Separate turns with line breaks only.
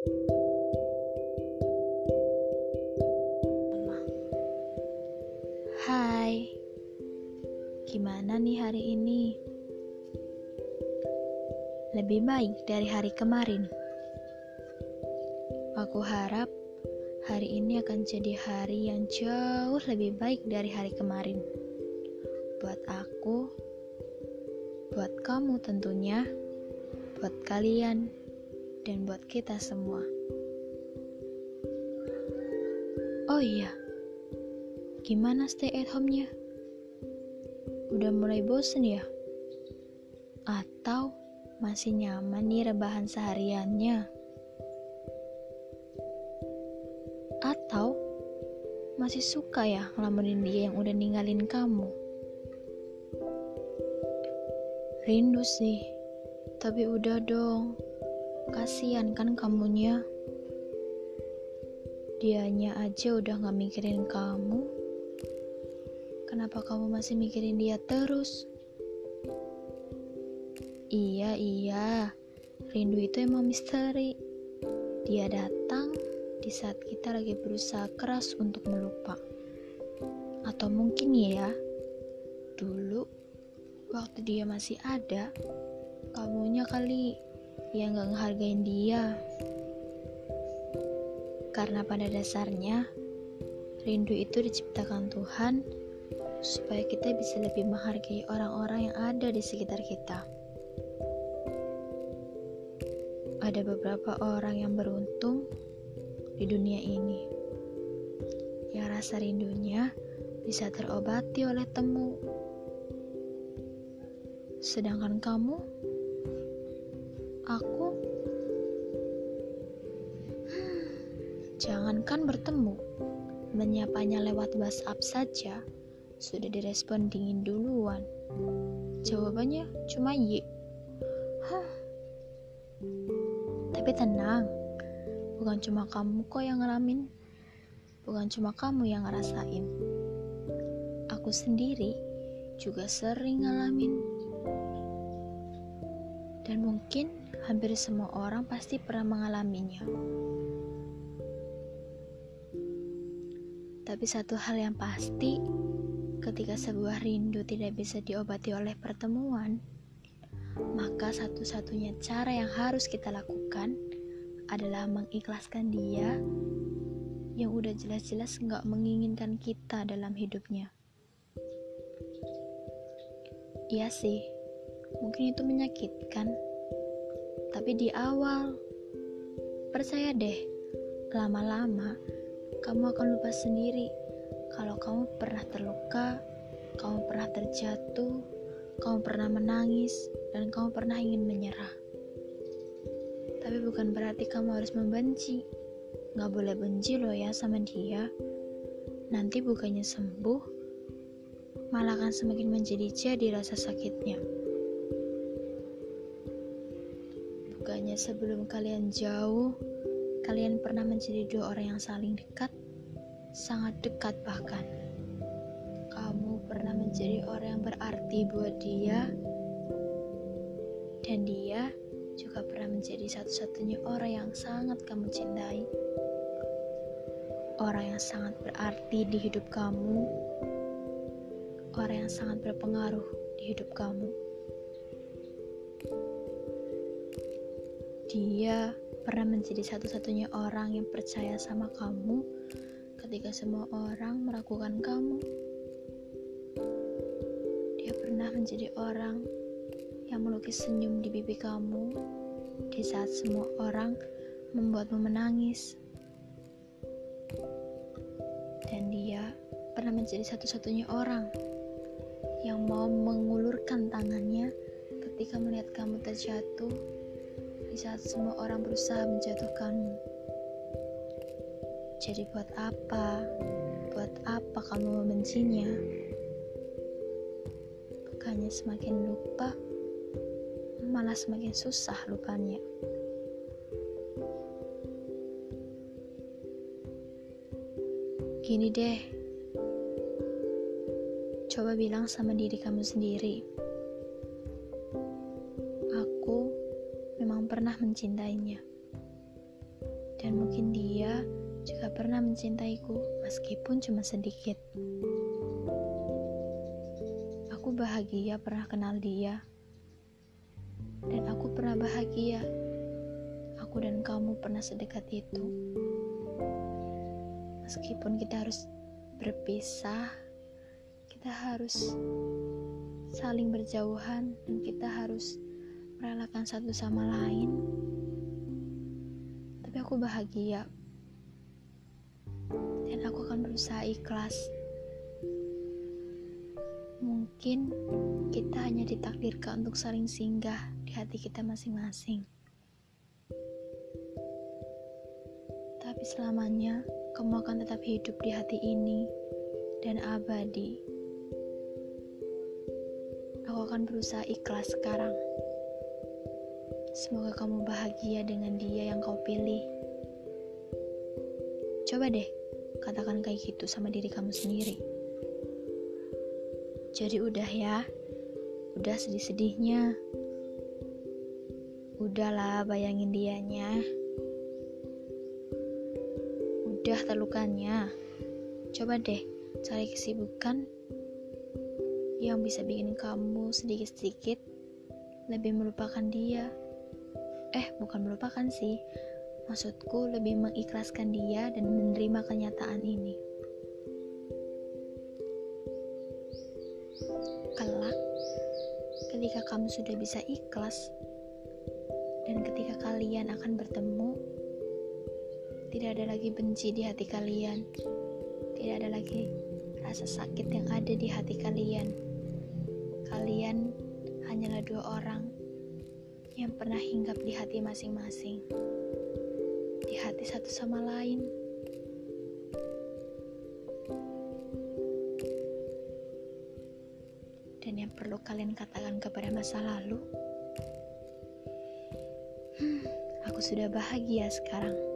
Hai, gimana nih hari ini? Lebih baik dari hari kemarin. Aku harap hari ini akan jadi hari yang jauh lebih baik dari hari kemarin. Buat aku, buat kamu tentunya, buat kalian, dan buat kita semua. Oh iya, Gimana stay at home-nya? Udah mulai bosen ya? Atau masih nyaman nih rebahan sehariannya? Atau masih suka ya ngelamunin dia yang udah ninggalin kamu? Rindu sih, tapi udah dong. Kasian kan kamunya. Dianya aja udah gak mikirin kamu Kenapa kamu masih mikirin dia terus? Iya, iya. Rindu itu emang misteri. Dia datang di saat kita lagi berusaha keras untuk melupa. Atau mungkin ya, dulu waktu dia masih ada, kamunya kali yang gak ngehargain dia. Karena pada dasarnya, rindu itu diciptakan Tuhan supaya kita bisa lebih menghargai orang-orang yang ada di sekitar kita. Ada beberapa orang yang beruntung di dunia ini, yang rasa rindunya bisa terobati oleh temu. Sedangkan kamu, aku, jangankan bertemu, menyapanya lewat WhatsApp saja sudah direspon dingin duluan. Jawabannya cuma Y. Hah. Tapi tenang, bukan cuma kamu kok yang ngalamin. Bukan cuma kamu yang ngerasain. Aku sendiri juga sering ngalamin. Dan mungkin hampir semua orang pasti pernah mengalaminya. Tapi satu hal yang pasti, Ketika sebuah rindu tidak bisa diobati oleh pertemuan, maka satu-satunya cara yang harus kita lakukan adalah mengikhlaskan dia yang udah jelas-jelas nggak menginginkan kita dalam hidupnya. Iya sih, mungkin itu menyakitkan, tapi di awal, percaya deh, lama-lama kamu akan lupa sendiri kalau kamu pernah terluka, kamu pernah terjatuh, kamu pernah menangis, dan kamu pernah ingin menyerah. Tapi bukan berarti kamu harus membenci. Gak boleh benci loh ya sama dia. Nanti bukannya sembuh, malah akan semakin menjadi-jadi rasa sakitnya. Bukannya sebelum kalian jauh, kalian pernah menjadi dua orang yang saling dekat, sangat dekat bahkan. Kamu pernah menjadi orang yang berarti buat dia, dan dia juga pernah menjadi satu-satunya orang yang sangat kamu cintai. Orang yang sangat berarti di hidup kamu, orang yang sangat berpengaruh di hidup kamu. Dia pernah menjadi satu-satunya orang yang percaya sama kamu ketika semua orang meragukan kamu. Dia pernah menjadi orang yang melukis senyum di pipi kamu di saat semua orang membuatmu menangis. Dan dia pernah menjadi satu-satunya orang yang mau mengulurkan tangannya ketika melihat kamu terjatuh saat semua orang berusaha menjatuhkanmu. Jadi buat apa? Buat apa kamu membencinya? Bukannya semakin lupa, malah semakin susah lupanya. Gini deh, coba bilang sama diri kamu sendiri. Mencintainya. Dan mungkin dia juga pernah mencintaiku, meskipun cuma sedikit. Aku bahagia pernah kenal dia, dan aku pernah bahagia. Aku dan kamu pernah sedekat itu. Meskipun kita harus berpisah, kita harus saling berjauhan, dan kita harus merelakan satu sama lain. Tapi aku bahagia, dan aku akan berusaha ikhlas. Mungkin kita hanya ditakdirkan untuk saling singgah di hati kita masing-masing. Tapi selamanya kamu akan tetap hidup di hati ini dan abadi. Aku akan berusaha ikhlas sekarang. Semoga kamu bahagia dengan dia yang kau pilih. Coba deh, katakan kayak gitu sama diri kamu sendiri. Jadi udah ya, udah sedih-sedihnya. Udahlah bayangin dianya. Udah terlukannya. Coba deh cari kesibukan yang bisa bikin kamu sedikit-sedikit lebih melupakan dia. Eh, bukan melupakan sih. Maksudku lebih mengikhlaskan dia dan menerima kenyataan ini. kelak ketika kamu sudah bisa ikhlas dan ketika kalian akan bertemu tidak ada lagi benci di hati kalian tidak ada lagi rasa sakit yang ada di hati kalian kalian hanyalah dua orang yang pernah hinggap di hati masing-masing di hati satu sama lain dan yang perlu kalian katakan kepada masa lalu, hmm, aku sudah bahagia sekarang.